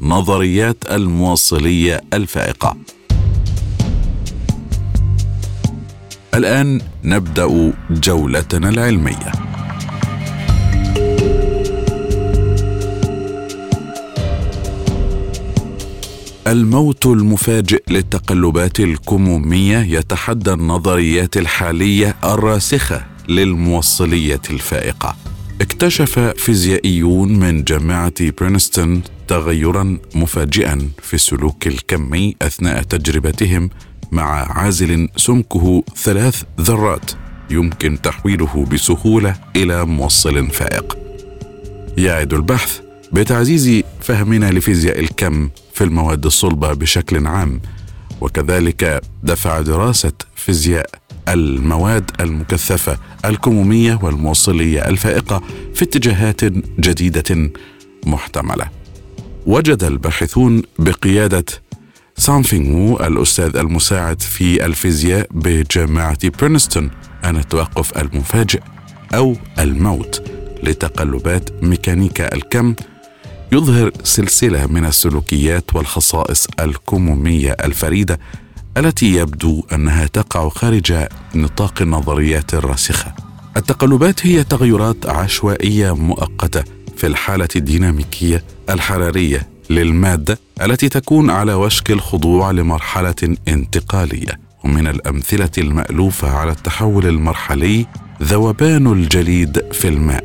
نظريات الموصلية الفائقة. الآن نبدأ جولتنا العلمية. الموت المفاجئ للتقلبات الكمومية يتحدى النظريات الحالية الراسخة للموصلية الفائقة. اكتشف فيزيائيون من جامعة برينستون تغيرا مفاجئا في السلوك الكمي أثناء تجربتهم مع عازل سمكه ثلاث ذرات يمكن تحويله بسهولة إلى موصل فائق. يعد البحث بتعزيز فهمنا لفيزياء الكم في المواد الصلبة بشكل عام وكذلك دفع دراسة فيزياء المواد المكثفة الكمومية والموصلية الفائقة في اتجاهات جديدة محتملة. وجد الباحثون بقيادة سانفينغ وو الأستاذ المساعد في الفيزياء بجامعة برينستون أن التوقف المفاجئ أو الموت لتقلبات ميكانيكا الكم يظهر سلسلة من السلوكيات والخصائص الكمومية الفريدة التي يبدو أنها تقع خارج نطاق النظريات الراسخة. التقلبات هي تغيرات عشوائية مؤقتة في الحالة الديناميكية الحرارية للمادة التي تكون على وشك الخضوع لمرحلة انتقالية. ومن الأمثلة المألوفة على التحول المرحلي ذوبان الجليد في الماء.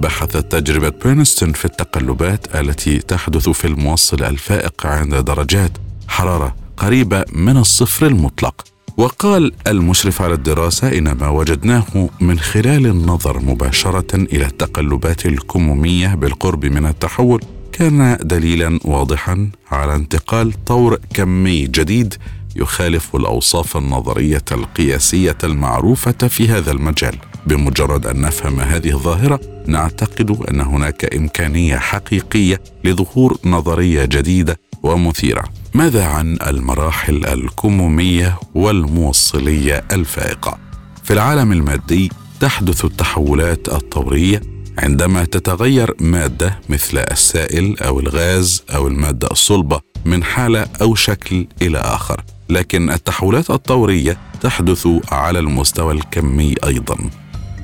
بحثت تجربة برينستون في التقلبات التي تحدث في الموصل الفائق عند درجات حرارة قريبة من الصفر المطلق. وقال المشرف على الدراسة إن ما وجدناه من خلال النظر مباشرة إلى التقلبات الكمومية بالقرب من التحول. كان دليلا واضحا على انتقال طور كمي جديد يخالف الأوصاف النظرية القياسية المعروفة في هذا المجال. بمجرد أن نفهم هذه الظاهرة نعتقد أن هناك إمكانية حقيقية لظهور نظرية جديدة ومثيرة. ماذا عن المراحل الكمومية والموصلية الفائقة؟ في العالم المادي تحدث التحولات الطورية عندما تتغير مادة مثل السائل أو الغاز أو المادة الصلبة من حالة أو شكل إلى آخر. لكن التحولات الطورية تحدث على المستوى الكمي أيضا.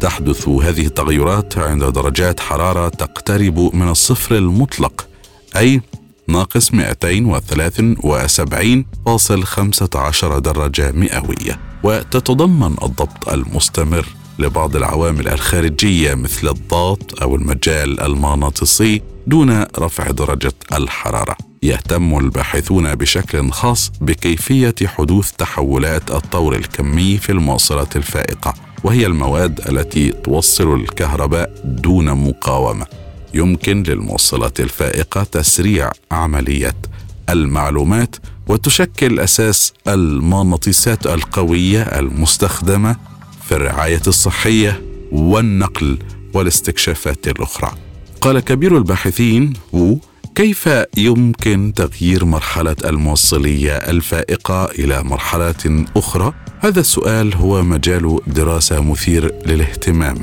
تحدث هذه التغيرات عند درجات حرارة تقترب من الصفر المطلق أي ناقص 273.15 درجة مئوية. وتتضمن الضبط المستمر لبعض العوامل الخارجية مثل الضغط أو المجال المغناطيسي دون رفع درجة الحرارة. يهتم الباحثون بشكل خاص بكيفية حدوث تحولات الطور الكمي في المواصلات الفائقة وهي المواد التي توصل الكهرباء دون مقاومة. يمكن للموصلات الفائقة تسريع عملية المعلومات وتشكل أساس المغناطيسات القوية المستخدمة في الرعاية الصحية والنقل والاستكشافات الأخرى. قال كبير الباحثين وو كيف يمكن تغيير مرحلة الموصلية الفائقة إلى مرحلة أخرى؟ هذا السؤال هو مجال دراسة مثير للاهتمام.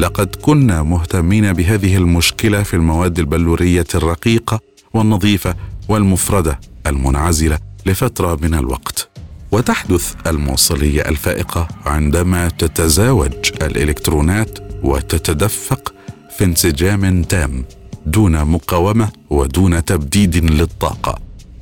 لقد كنا مهتمين بهذه المشكلة في المواد البلورية الرقيقة والنظيفة والمفردة المنعزلة لفترة من الوقت. وتحدث الموصلية الفائقة عندما تتزاوج الإلكترونات وتتدفق في انسجام تام دون مقاومة ودون تبديد للطاقة.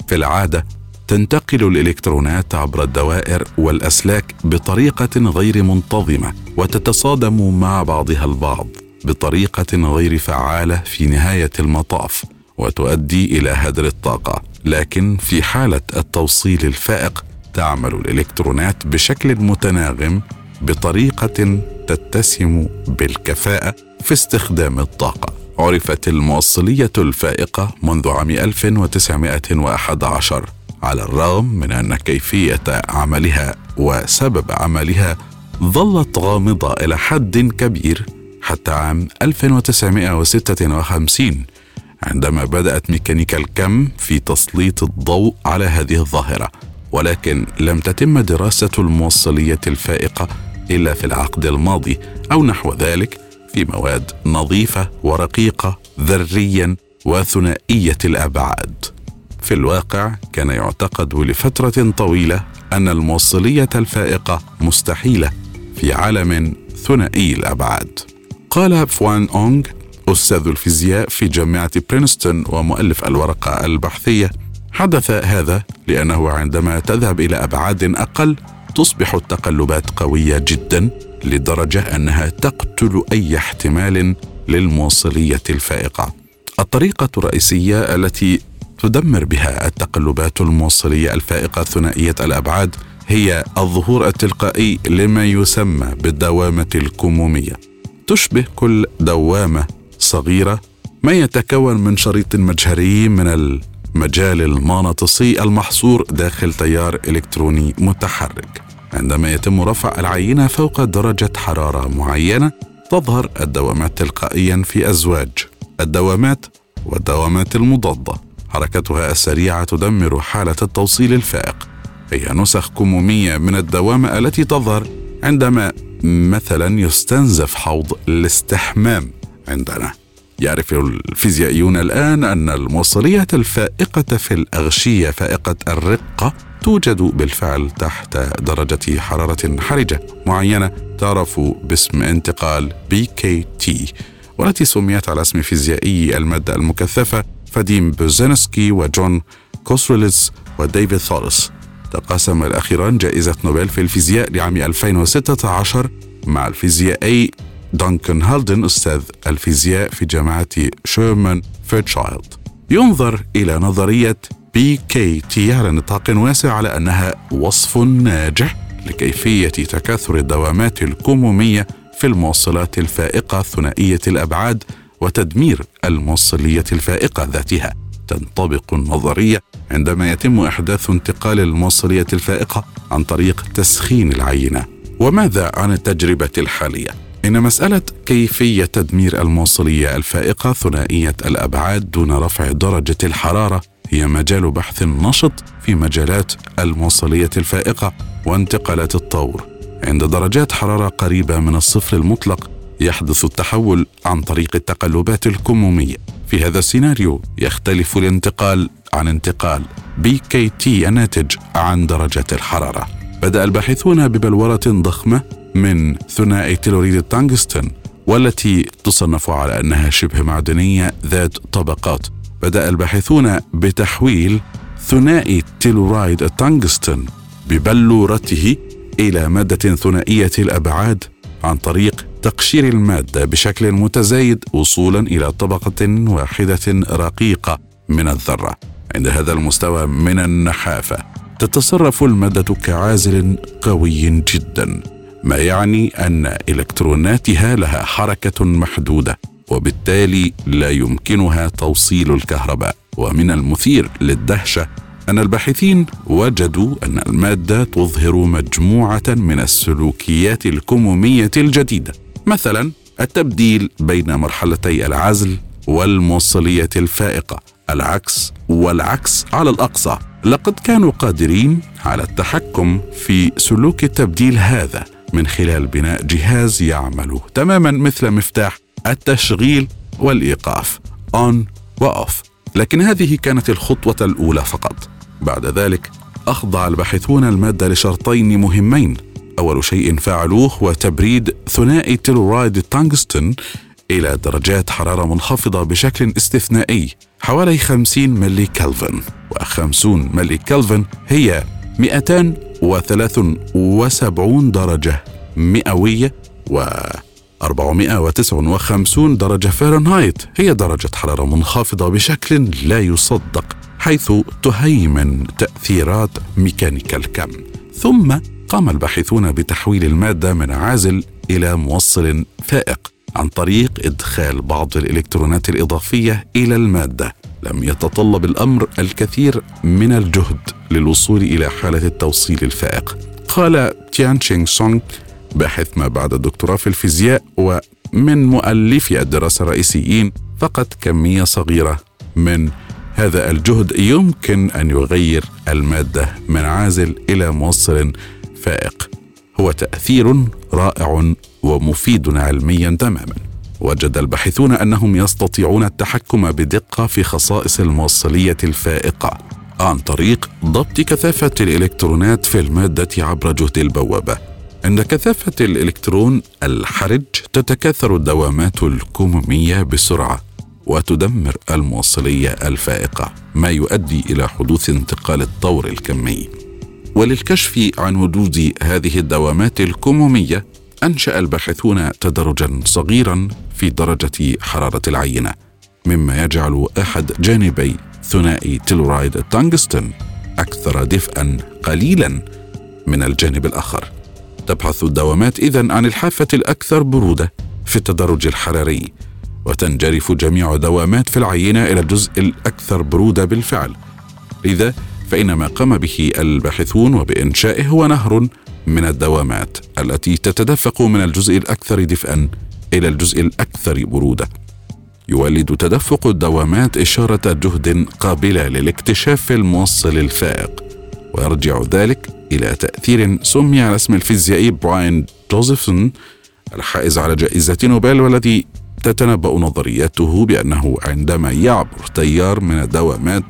في العادة تنتقل الإلكترونات عبر الدوائر والأسلاك بطريقة غير منتظمة وتتصادم مع بعضها البعض بطريقة غير فعالة في نهاية المطاف وتؤدي إلى هدر الطاقة. لكن في حالة التوصيل الفائق تعمل الإلكترونات بشكل متناغم بطريقة تتسم بالكفاءة في استخدام الطاقة. عرفت الموصلية الفائقة منذ عام 1911 على الرغم من أن كيفية عملها وسبب عملها ظلت غامضة إلى حد كبير حتى عام 1956 عندما بدأت ميكانيكا الكم في تسليط الضوء على هذه الظاهرة. ولكن لم تتم دراسة الموصلية الفائقة إلا في العقد الماضي أو نحو ذلك في مواد نظيفة ورقيقة ذريا وثنائية الأبعاد. في الواقع كان يعتقد لفترة طويلة أن الموصلية الفائقة مستحيلة في عالم ثنائي الأبعاد. قال فوان أونغ أستاذ الفيزياء في جامعة برينستون ومؤلف الورقة البحثية حدث هذا لأنه عندما تذهب إلى أبعاد أقل تصبح التقلبات قوية جدا لدرجة أنها تقتل أي احتمال للموصلية الفائقة. الطريقة الرئيسية التي تدمر بها التقلبات الموصلية الفائقة ثنائية الأبعاد هي الظهور التلقائي لما يسمى بالدوامة الكمومية. تشبه كل دوامة صغيرة ما يتكون من شريط مجهري من المجال المغناطيسي المحصور داخل تيار إلكتروني متحرك. عندما يتم رفع العينة فوق درجة حرارة معينة تظهر الدوامات تلقائيا في أزواج الدوامات والدوامات المضادة. حركتها السريعة تدمر حالة التوصيل الفائق. هي نسخ كمومية من الدوامه التي تظهر عندما مثلا يستنزف حوض الاستحمام عندنا. يعرف الفيزيائيون الآن أن الموصليه الفائقة في الأغشية فائقة الرقة توجد بالفعل تحت درجة حرارة حرجة معينة تعرف باسم انتقال BKT والتي سميت على اسم فيزيائي المادة المكثفة فاديم بيريزينسكي وجون كوسترليتز وديفيد ثاوليس. تقاسم الأخيران جائزة نوبل في الفيزياء لعام 2016 مع الفيزيائي دانكن هالدن أستاذ الفيزياء في جامعة شيرمان فيرتشايلد. ينظر إلى نظرية BKT على نطاق واسع على أنها وصف ناجح لكيفية تكاثر الدوامات الكمومية في الموصلات الفائقة ثنائية الأبعاد وتدمير الموصلية الفائقة ذاتها. تنطبق النظرية عندما يتم إحداث انتقال الموصلية الفائقة عن طريق تسخين العينة. وماذا عن التجربة الحالية؟ إن مسألة كيفية تدمير الموصلية الفائقة ثنائية الأبعاد دون رفع درجة الحرارة هي مجال بحث نشط في مجالات الموصلية الفائقة وانتقالات الطور. عند درجات حرارة قريبة من الصفر المطلق يحدث التحول عن طريق التقلبات الكمومية. في هذا السيناريو يختلف الانتقال عن انتقال BKT الناتج عن درجة الحرارة. بدأ الباحثون ببلورة ضخمة من ثنائي تلوريد التنغستن والتي تصنف على أنها شبه معدنية ذات طبقات. بدأ الباحثون بتحويل ثنائي تيلورايد التنغستن ببلورته إلى مادة ثنائية الأبعاد عن طريق تقشير المادة بشكل متزايد وصولا إلى طبقة واحدة رقيقة من الذرة. عند هذا المستوى من النحافة تتصرف المادة كعازل قوي جدا ما يعني أن إلكتروناتها لها حركة محدودة وبالتالي لا يمكنها توصيل الكهرباء. ومن المثير للدهشة أن الباحثين وجدوا أن المادة تظهر مجموعة من السلوكيات الكمومية الجديدة. مثلا التبديل بين مرحلتي العزل والموصلية الفائقة العكس والعكس على الأقصى. لقد كانوا قادرين على التحكم في سلوك التبديل هذا من خلال بناء جهاز يعمل تماما مثل مفتاح التشغيل والإيقاف اون واوف لكن هذه كانت الخطوة الأولى فقط. بعد ذلك أخضع الباحثون المادة لشرطين مهمين. أول شيء فعلوه هو تبريد ثنائي تيلورايد التنغستن إلى درجات حرارة منخفضة بشكل استثنائي حوالي 50 ملي كلفن. و50 ملي كلفن هي 273 درجة مئوية و 459 درجة فahrenheit هي درجة حرارة منخفضة بشكل لا يصدق حيث تهيمن تأثيرات ميكانيكا الكم ثم قام الباحثون بتحويل المادة من عازل إلى موصل فائق عن طريق إدخال بعض الإلكترونات الإضافية إلى المادة. لم يتطلب الأمر الكثير من الجهد للوصول إلى حالة التوصيل الفائق. قال تيان تشينغ سونغ باحث ما بعد الدكتوراه في الفيزياء ومن مؤلفي الدراسة الرئيسيين فقط كمية صغيرة من هذا الجهد يمكن أن يغير المادة من عازل إلى موصل فائق. هو تأثير رائع ومفيد علميا تماما. وجد الباحثون أنهم يستطيعون التحكم بدقة في خصائص الموصلية الفائقة عن طريق ضبط كثافة الإلكترونات في المادة عبر جهد البوابة. عند كثافة الإلكترون الحرج تتكاثر الدوامات الكمومية بسرعة وتدمر الموصلية الفائقة ما يؤدي إلى حدوث انتقال الطور الكمي. وللكشف عن وجود هذه الدوامات الكمومية أنشأ الباحثون تدرجا صغيرا في درجة حرارة العينه مما يجعل أحد جانبي ثنائي تلورايد التنجستن أكثر دفئا قليلا من الجانب الآخر. تبحث الدوامات اذا عن الحافة الأكثر برودة في التدرج الحراري وتنجرف جميع دوامات في العينه إلى الجزء الأكثر برودة بالفعل. لذا فان ما قام به الباحثون وبإنشائه هو نهر من الدوامات التي تتدفق من الجزء الأكثر دفئا إلى الجزء الأكثر بروده يولد تدفق الدوامات إشارة جهد قابلة للاكتشاف الموصل الفائق ويرجع ذلك إلى تأثير سمي على اسم الفيزيائي براين جوزيفسون الحائز على جائزة نوبل والذي تتنبأ نظريته بأنه عندما يعبر تيار من الدوامات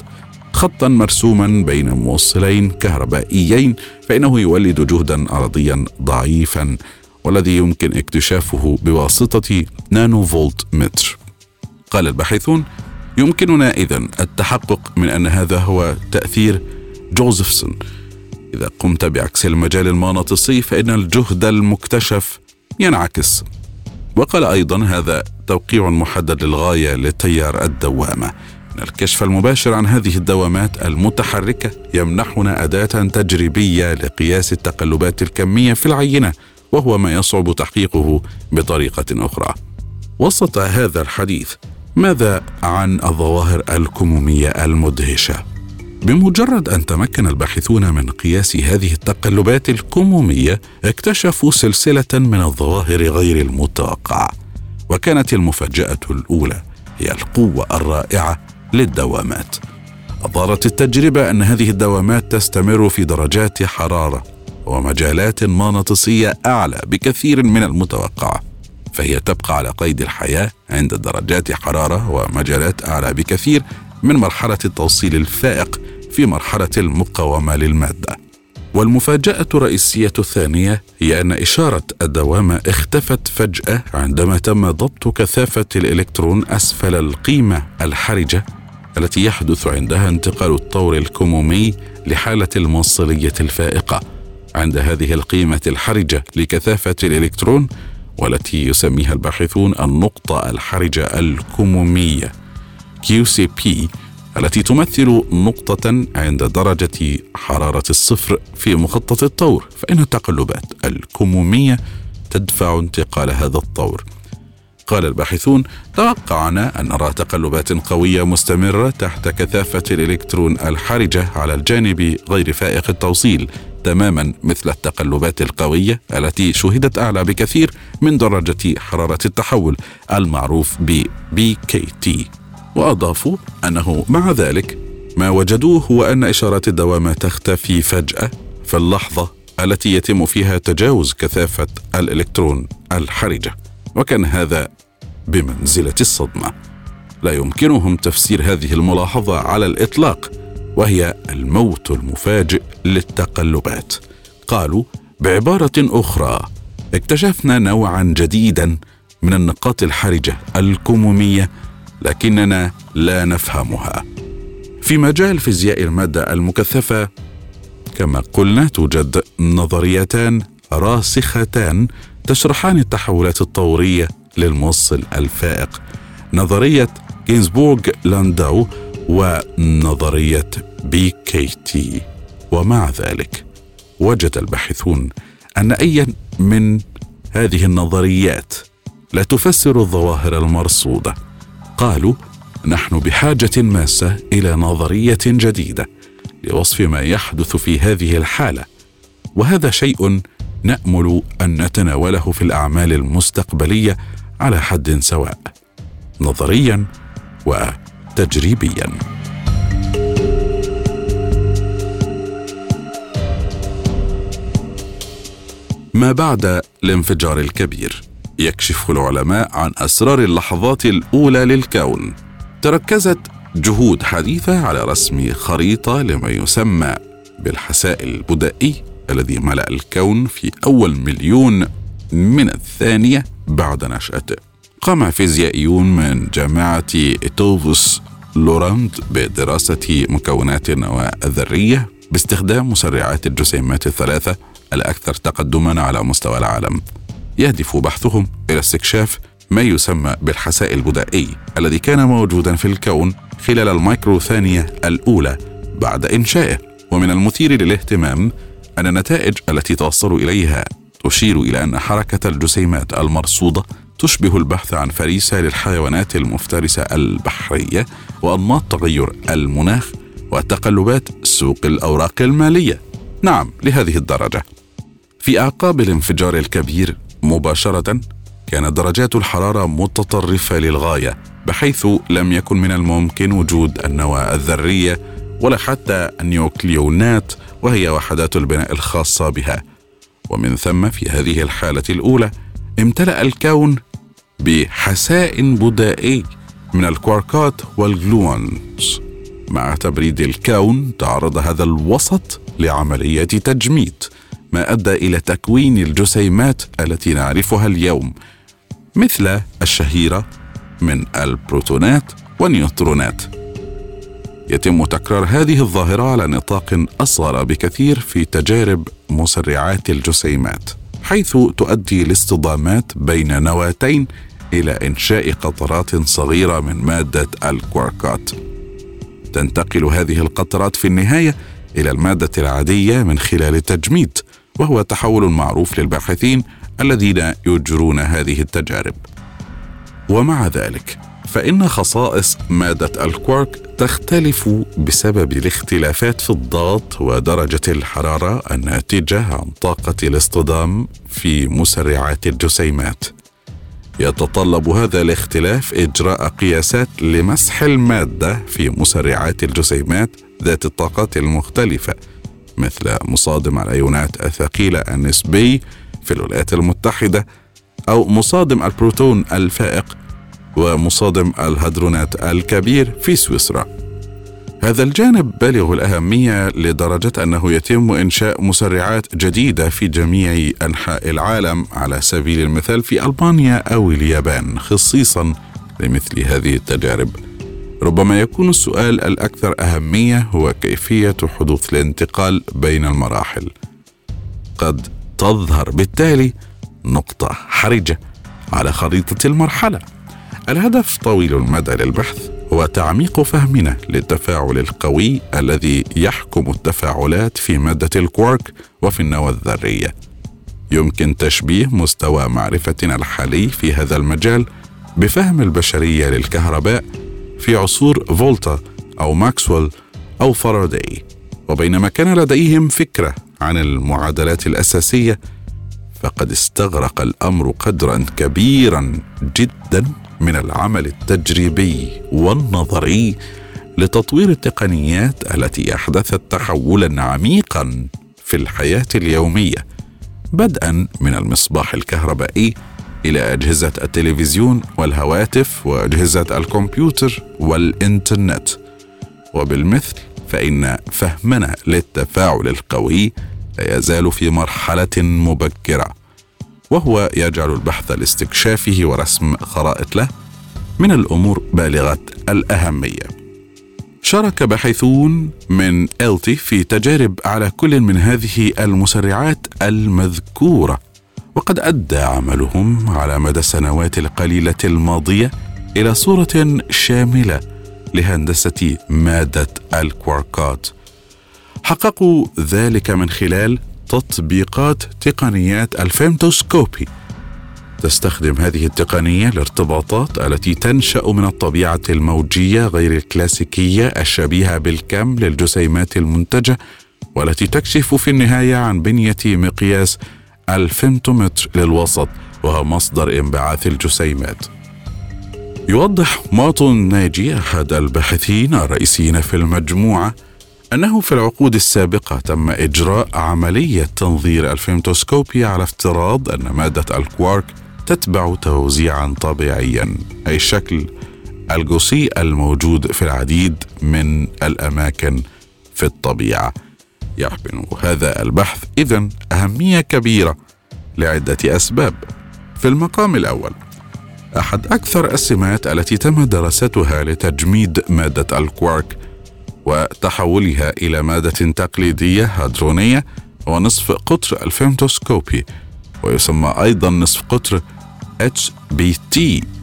خطا مرسوما بين موصلين كهربائيين فإنه يولد جهدا ارضيا ضعيفا والذي يمكن اكتشافه بواسطة نانو فولت متر. قال الباحثون يمكننا اذا التحقق من أن هذا هو تأثير جوزفسون. إذا قمت بعكس المجال المغناطيسي فإن الجهد المكتشف ينعكس. وقال أيضا هذا توقيع محدد للغاية لتيار الدوامة. الكشف المباشر عن هذه الدوامات المتحركة يمنحنا أداة تجريبية لقياس التقلبات الكمية في العينة وهو ما يصعب تحقيقه بطريقة أخرى. وسط هذا الحديث ماذا عن الظواهر الكمومية المدهشة؟ بمجرد أن تمكن الباحثون من قياس هذه التقلبات الكمومية اكتشفوا سلسلة من الظواهر غير المتوقعة وكانت المفاجأة الأولى هي القوة الرائعة للدوامات. اظهرت التجربة أن هذه الدوامات تستمر في درجات حرارة ومجالات مغناطيسية أعلى بكثير من المتوقع فهي تبقى على قيد الحياة عند درجات حرارة ومجالات أعلى بكثير من مرحلة التوصيل الفائق في مرحلة المقاومة للمادة. والمفاجأة الرئيسية الثانية هي أن إشارة الدوامة اختفت فجأة عندما تم ضبط كثافة الإلكترون أسفل القيمة الحرجة التي يحدث عندها انتقال الطور الكمومي لحالة الموصلية الفائقة عند هذه القيمة الحرجة لكثافة الإلكترون والتي يسميها الباحثون النقطة الحرجة الكمومية QCP التي تمثل نقطة عند درجة حرارة الصفر في مخطط الطور. فإن التقلبات الكمومية تدفع انتقال هذا الطور. قال الباحثون توقعنا أن نرى تقلبات قوية مستمرة تحت كثافة الإلكترون الحرجة على الجانب غير فائق التوصيل تماما مثل التقلبات القوية التي شهدت أعلى بكثير من درجة حرارة التحول المعروف ب BKT وأضافوا أنه مع ذلك ما وجدوه هو أن إشارات الدوامة تختفي فجأة في اللحظة التي يتم فيها تجاوز كثافة الإلكترون الحرجة. وكان هذا بمنزلة الصدمة. لا يمكنهم تفسير هذه الملاحظة على الإطلاق وهي الموت المفاجئ للتقلبات. قالوا بعبارة أخرى اكتشفنا نوعا جديدا من النقاط الحرجة الكمومية لكننا لا نفهمها. في مجال فيزياء المادة المكثفة كما قلنا توجد نظريتان راسختان تشرحان التحولات الطورية للموصل الفائق. نظرية جينزبورغ لانداو ونظرية BKT. ومع ذلك وجد الباحثون أن ايا من هذه النظريات لا تفسر الظواهر المرصودة. قالوا نحن بحاجة ماسة إلى نظرية جديدة لوصف ما يحدث في هذه الحالة وهذا شيء نأمل أن نتناوله في الأعمال المستقبلية على حد سواء نظريا وتجريبيا. ما بعد الانفجار الكبير يكشف العلماء عن أسرار اللحظات الأولى للكون. تركزت جهود حديثة على رسم خريطة لما يسمى بالحساء البدائي. الذي ملأ الكون في أول مليون من الثانية بعد نشأته. قام فيزيائيون من جامعة إيوتفوس لوراند بدراسة مكونات النواه الذريه باستخدام مسرعات الجسيمات الثلاثة الأكثر تقدما على مستوى العالم. يهدف بحثهم إلى استكشاف ما يسمى بالحساء البدائي الذي كان موجودا في الكون خلال المايكرو ثانية الأولى بعد إنشائه. ومن المثير للاهتمام أن النتائج التي توصلوا إليها تشير إلى أن حركة الجسيمات المرصودة تشبه البحث عن فريسة للحيوانات المفترسة البحرية وأنماط تغير المناخ وتقلبات سوق الأوراق المالية. نعم لهذه الدرجة. في أعقاب الانفجار الكبير مباشرة كانت درجات الحرارة متطرفة للغاية بحيث لم يكن من الممكن وجود النواة الذرية ولا حتى النيوكليونات وهي وحدات البناء الخاصة بها. ومن ثم في هذه الحالة الأولى امتلأ الكون بحساء بدائي من الكواركات وال gluons. مع تبريد الكون تعرض هذا الوسط لعملية تجميد ما أدى إلى تكوين الجسيمات التي نعرفها اليوم مثل الشهيرة من البروتونات والنيوترونات. يتم تكرار هذه الظاهرة على نطاق اصغر بكثير في تجارب مسرعات الجسيمات حيث تؤدي الاصطدامات بين نواتين إلى إنشاء قطرات صغيرة من مادة الكواركات. تنتقل هذه القطرات في النهاية إلى المادة العادية من خلال التجميد وهو تحول معروف للباحثين الذين يجرون هذه التجارب. ومع ذلك فإن خصائص مادة الكوارك تختلف بسبب الاختلافات في الضغط ودرجة الحرارة الناتجة عن طاقة الاصطدام في مسرعات الجسيمات. يتطلب هذا الاختلاف إجراء قياسات لمسح المادة في مسرعات الجسيمات ذات الطاقات المختلفة مثل مصادم الأيونات الثقيلة النسبي في الولايات المتحدة أو مصادم البروتون الفائق ومصادم الهدرونات الكبير في سويسرا. هذا الجانب بالغ الأهمية لدرجة أنه يتم إنشاء مسرعات جديدة في جميع أنحاء العالم على سبيل المثال في ألمانيا أو اليابان خصيصا لمثل هذه التجارب. ربما يكون السؤال الأكثر أهمية هو كيفية حدوث الانتقال بين المراحل. قد تظهر بالتالي نقطة حرجة على خريطة المرحلة. الهدف طويل المدى للبحث هو تعميق فهمنا للتفاعل القوي الذي يحكم التفاعلات في مادة الكوارك وفي النواه الذرية. يمكن تشبيه مستوى معرفتنا الحالي في هذا المجال بفهم البشرية للكهرباء في عصور فولتا أو ماكسويل أو فاراداي وبينما كان لديهم فكرة عن المعادلات الأساسية فقد استغرق الأمر قدرا كبيرا جدا. من العمل التجريبي والنظري لتطوير التقنيات التي أحدثت تحولا عميقا في الحياة اليومية بدءا من المصباح الكهربائي إلى أجهزة التلفزيون والهواتف وأجهزة الكمبيوتر والإنترنت. وبالمثل فإن فهمنا للتفاعل القوي لا يزال في مرحلة مبكرة. وهو يجعل البحث لاستكشافه ورسم خرائط له من الأمور بالغة الأهمية. شارك باحثون من إلتي في تجارب على كل من هذه المسرعات المذكورة وقد أدى عملهم على مدى السنوات القليلة الماضية إلى صورة شاملة لهندسة مادة الكواركات حققوا ذلك من خلال تطبيقات تقنيات الفيمتوسكوبي. تستخدم هذه التقنية الارتباطات التي تنشأ من الطبيعة الموجية غير الكلاسيكية الشبيهة بالكم للجسيمات المنتجة والتي تكشف في النهاية عن بنية مقياس الفيمتومتر للوسط وهو مصدر انبعاث الجسيمات. يوضح مارتون ناجي أحد الباحثين الرئيسيين في المجموعة أنه في العقود السابقة تم إجراء عملية تنظير الفيمتوسكوبي على افتراض أن مادة الكوارك تتبع توزيعا طبيعيا أي الشكل الجوسي الموجود في العديد من الأماكن في الطبيعة. يحمل هذا البحث اذا أهمية كبيرة لعدة أسباب. في المقام الأول أحد أكثر السمات التي تم دراستها لتجميد مادة الكوارك وتحولها إلى مادة تقليدية هادرونية هو نصف قطر الفيمتوسكوبي ويسمى أيضا نصف قطر HBT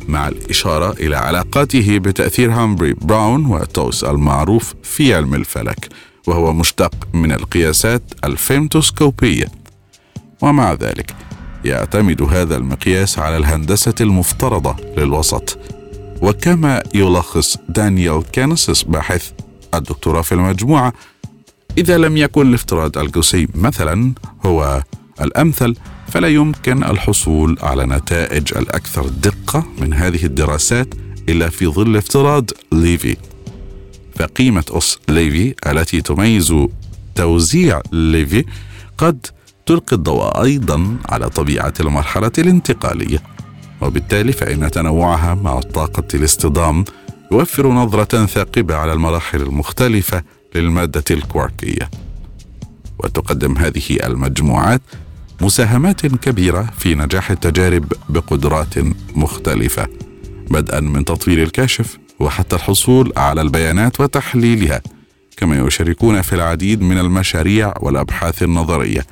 مع الإشارة إلى علاقاته بتأثير هامبري براون وتويس المعروف في علم الفلك وهو مشتق من القياسات الفيمتوسكوبية. ومع ذلك يعتمد هذا المقياس على الهندسة المفترضة للوسط. وكما يلخص دانيال كينسس باحث الدكتوراه في المجموعة. إذا لم يكن الافتراض الجوسي مثلا هو الأمثل فلا يمكن الحصول على نتائج الأكثر دقة من هذه الدراسات إلا في ظل افتراض ليفي. فقيمة أس ليفي التي تميز توزيع ليفي قد تلقي الضوء أيضا على طبيعة المرحلة الانتقالية وبالتالي فإن تنوعها مع طاقة الاصطدام يوفر نظرة ثاقبة على المراحل المختلفة للمادة الكواركية وتقدم هذه المجموعات مساهمات كبيرة في نجاح التجارب بقدرات مختلفة بدءا من تطوير الكاشف وحتى الحصول على البيانات وتحليلها كما يشاركون في العديد من المشاريع والأبحاث النظرية.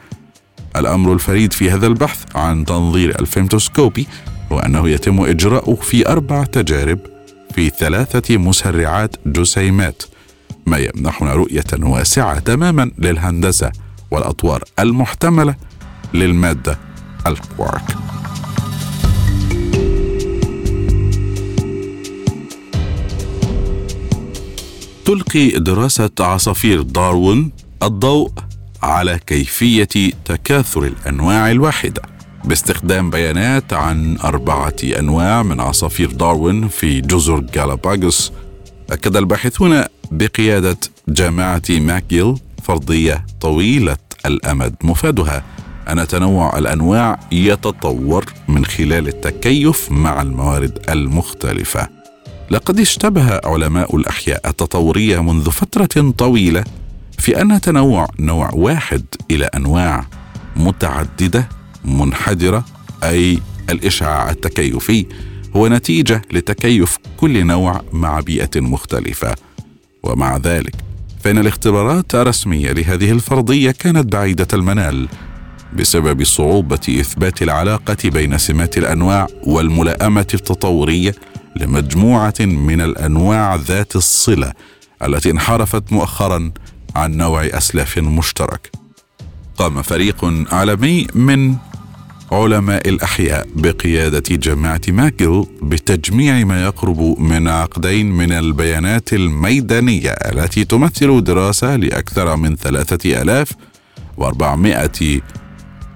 الأمر الفريد في هذا البحث عن تنظير الفيمتوسكوبي هو انه يتم إجراؤه في أربع تجارب في ثلاثة مسرعات جسيمات ما يمنحنا رؤية واسعة تماما للهندسة والأطوار المحتملة للمادة الكوارك. تلقي دراسة عصافير داروين الضوء على كيفية تكاثر الأنواع الواحدة. باستخدام بيانات عن أربعة أنواع من عصافير داروين في جزر جالاباغوس أكد الباحثون بقيادة جامعة ماكيل فرضية طويلة الأمد مفادها أن تنوع الأنواع يتطور من خلال التكيف مع الموارد المختلفة. لقد اشتبه علماء الأحياء التطورية منذ فترة طويلة في أن تنوع نوع واحد إلى أنواع متعددة منحدرة أي الإشعاع التكيفي هو نتيجة لتكيف كل نوع مع بيئة مختلفة. ومع ذلك فإن الاختبارات الرسمية لهذه الفرضية كانت بعيدة المنال بسبب صعوبة إثبات العلاقة بين سمات الأنواع والملائمة التطورية لمجموعة من الأنواع ذات الصلة التي انحرفت مؤخرا عن نوع أسلاف مشترك قام فريق عالمي من علماء الأحياء بقيادة جامعة ماكل بتجميع ما يقرب من عقدين من البيانات الميدانية التي تمثل دراسة لأكثر من ثلاثة آلاف وأربعمائة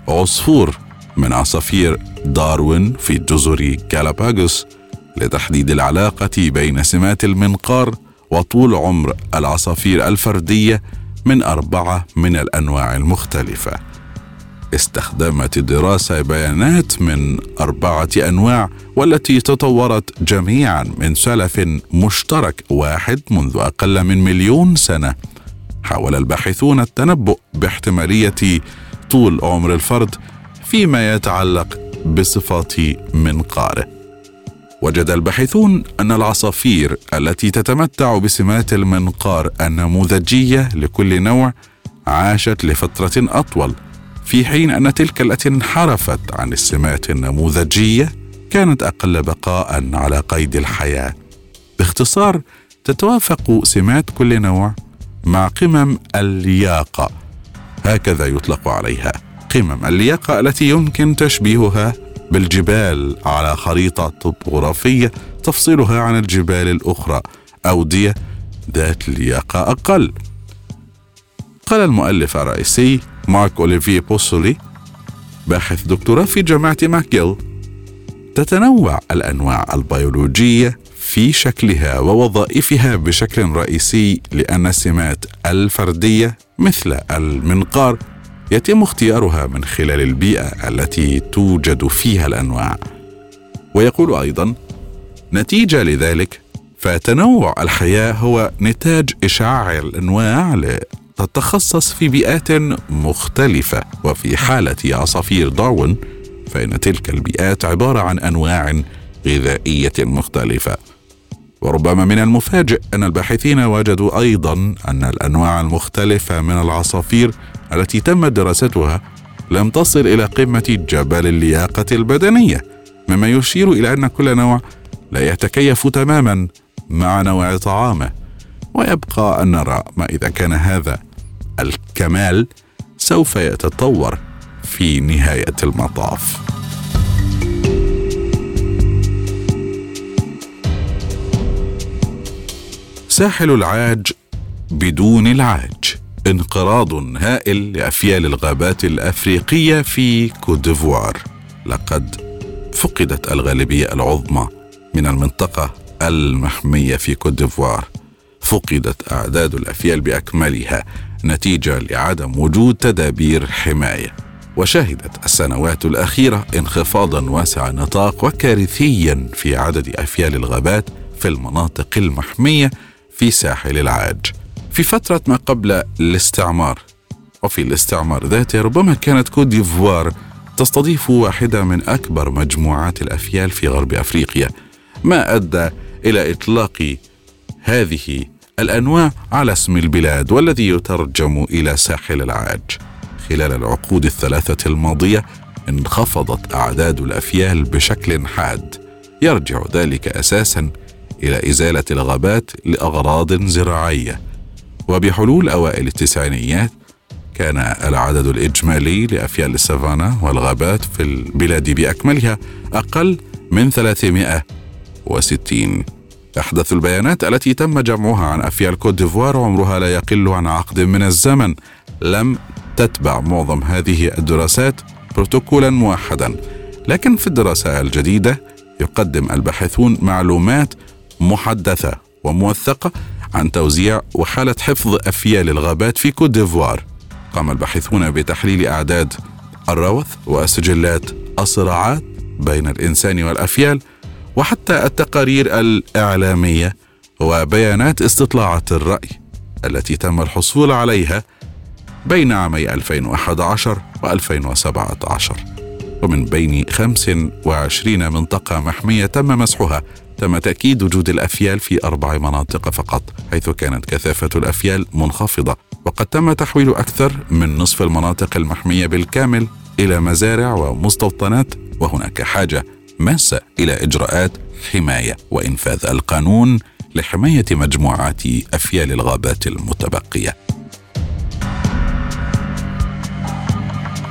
عصفور من عصافير داروين في جزر كالاباغوس لتحديد العلاقة بين سمات المنقار وطول عمر العصافير الفردية من أربعة من الأنواع المختلفة. استخدمت الدراسة بيانات من أربعة أنواع والتي تطورت جميعا من سلف مشترك واحد منذ أقل من مليون سنة. حاول الباحثون التنبؤ باحتمالية طول عمر الفرد فيما يتعلق بصفات منقاره وجد الباحثون أن العصافير التي تتمتع بسمات المنقار النموذجية لكل نوع عاشت لفترة أطول في حين أن تلك التي انحرفت عن السمات النموذجية كانت أقل بقاء على قيد الحياة. باختصار تتوافق سمات كل نوع مع قمم اللياقه هكذا يطلق عليها. قمم اللياقه التي يمكن تشبيهها بالجبال على خريطة طبوغرافية تفصلها عن الجبال الأخرى. أودية ذات لياقه أقل. قال المؤلف الرئيسي مارك أوليفيه بوسولي باحث دكتوراه في جامعة ماكيل تتنوع الأنواع البيولوجية في شكلها ووظائفها بشكل رئيسي لأن السمات الفردية مثل المنقار يتم اختيارها من خلال البيئة التي توجد فيها الأنواع. ويقول أيضا نتيجة لذلك فتنوع الحياة هو نتاج إشعاع الأنواع تتخصص في بيئات مختلفة. وفي حالة عصافير داروين فإن تلك البيئات عبارة عن أنواع غذائية مختلفة. وربما من المفاجئ أن الباحثين وجدوا أيضا أن الأنواع المختلفة من العصافير التي تم دراستها لم تصل إلى قمة جبل اللياقة البدنية مما يشير إلى أن كل نوع لا يتكيف تماما مع نوع طعامه. ويبقى أن نرى ما إذا كان هذا الكمال سوف يتطور في نهاية المطاف. ساحل العاج بدون العاج. انقراض هائل لأفيال الغابات الأفريقية في كوديفوار لقد فقدت الغالبية العظمى من المنطقة المحمية في كوديفوار فقدت أعداد الأفيال بأكملها. نتيجة لعدم وجود تدابير حماية. وشهدت السنوات الأخيرة انخفاضا واسع النطاق وكارثيا في عدد أفيال الغابات في المناطق المحمية في ساحل العاج. في فترة ما قبل الاستعمار وفي الاستعمار ذاته ربما كانت كوت ديفوار تستضيف واحدة من أكبر مجموعات الأفيال في غرب أفريقيا ما أدى إلى إطلاق هذه الأنواع على اسم البلاد والذي يترجم إلى ساحل العاج. خلال العقود الثلاثة الماضية انخفضت أعداد الأفيال بشكل حاد. يرجع ذلك أساسا إلى إزالة الغابات لأغراض زراعية. وبحلول أوائل التسعينيات كان العدد الإجمالي لأفيال السافانا والغابات في البلاد بأكملها أقل من 360 أحدث البيانات التي تم جمعها عن أفيال كوت ديفوار عمرها لا يقل عن عقد من الزمن. لم تتبع معظم هذه الدراسات بروتوكولا موحدا. لكن في الدراسة الجديدة يقدم الباحثون معلومات محدثة وموثقة عن توزيع وحالة حفظ أفيال الغابات في كوت ديفوار. قام الباحثون بتحليل أعداد الروث وسجلات الصراعات بين الإنسان والأفيال وحتى التقارير الإعلامية وبيانات استطلاعات الرأي التي تم الحصول عليها بين عامي 2011 و2017 ومن بين 25 منطقة محمية تم مسحها. تم تأكيد وجود الأفيال في أربع مناطق فقط حيث كانت كثافة الأفيال منخفضة وقد تم تحويل أكثر من نصف المناطق المحمية بالكامل إلى مزارع ومستوطنات وهناك حاجة ماسة إلى إجراءات حماية وإنفاذ القانون لحماية مجموعات أفيال الغابات المتبقية.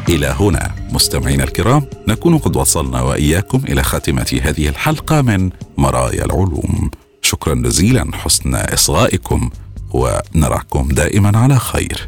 إلى هنا مستمعينا الكرام نكون قد وصلنا وإياكم إلى خاتمة هذه الحلقة من مرايا العلوم. شكرا جزيلا حسن إصغائكم ونراكم دائما على خير.